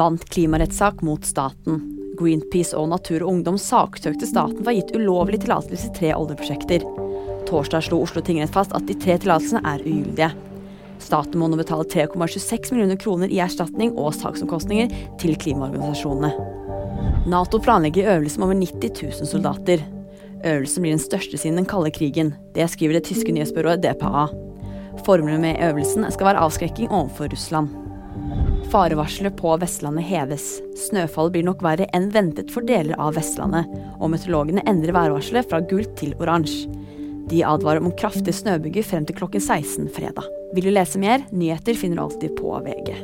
vant klimarettssak mot staten. Greenpeace og Natur og Ungdom saksøkte staten for å ha gitt ulovlig tillatelse til tre oljeprosjekter. Torsdag slo Oslo tingrett fast at de tre tillatelsene er ugyldige. Staten må nå betale 3,26 millioner kroner i erstatning og saksomkostninger til klimaorganisasjonene. Nato planlegger øvelse med over 90 000 soldater. Øvelsen blir den største siden den kalde krigen. Det skriver det tyske nyhetsbyrået DPA. Formålet med øvelsen skal være avskrekking overfor Russland. Farevarselet på Vestlandet heves. Snøfallet blir nok verre enn ventet for deler av Vestlandet, og meteorologene endrer værvarselet fra gult til oransje. De advarer om kraftig snøbyger frem til klokken 16 fredag. Vil du lese mer? Nyheter finner du alltid på VG.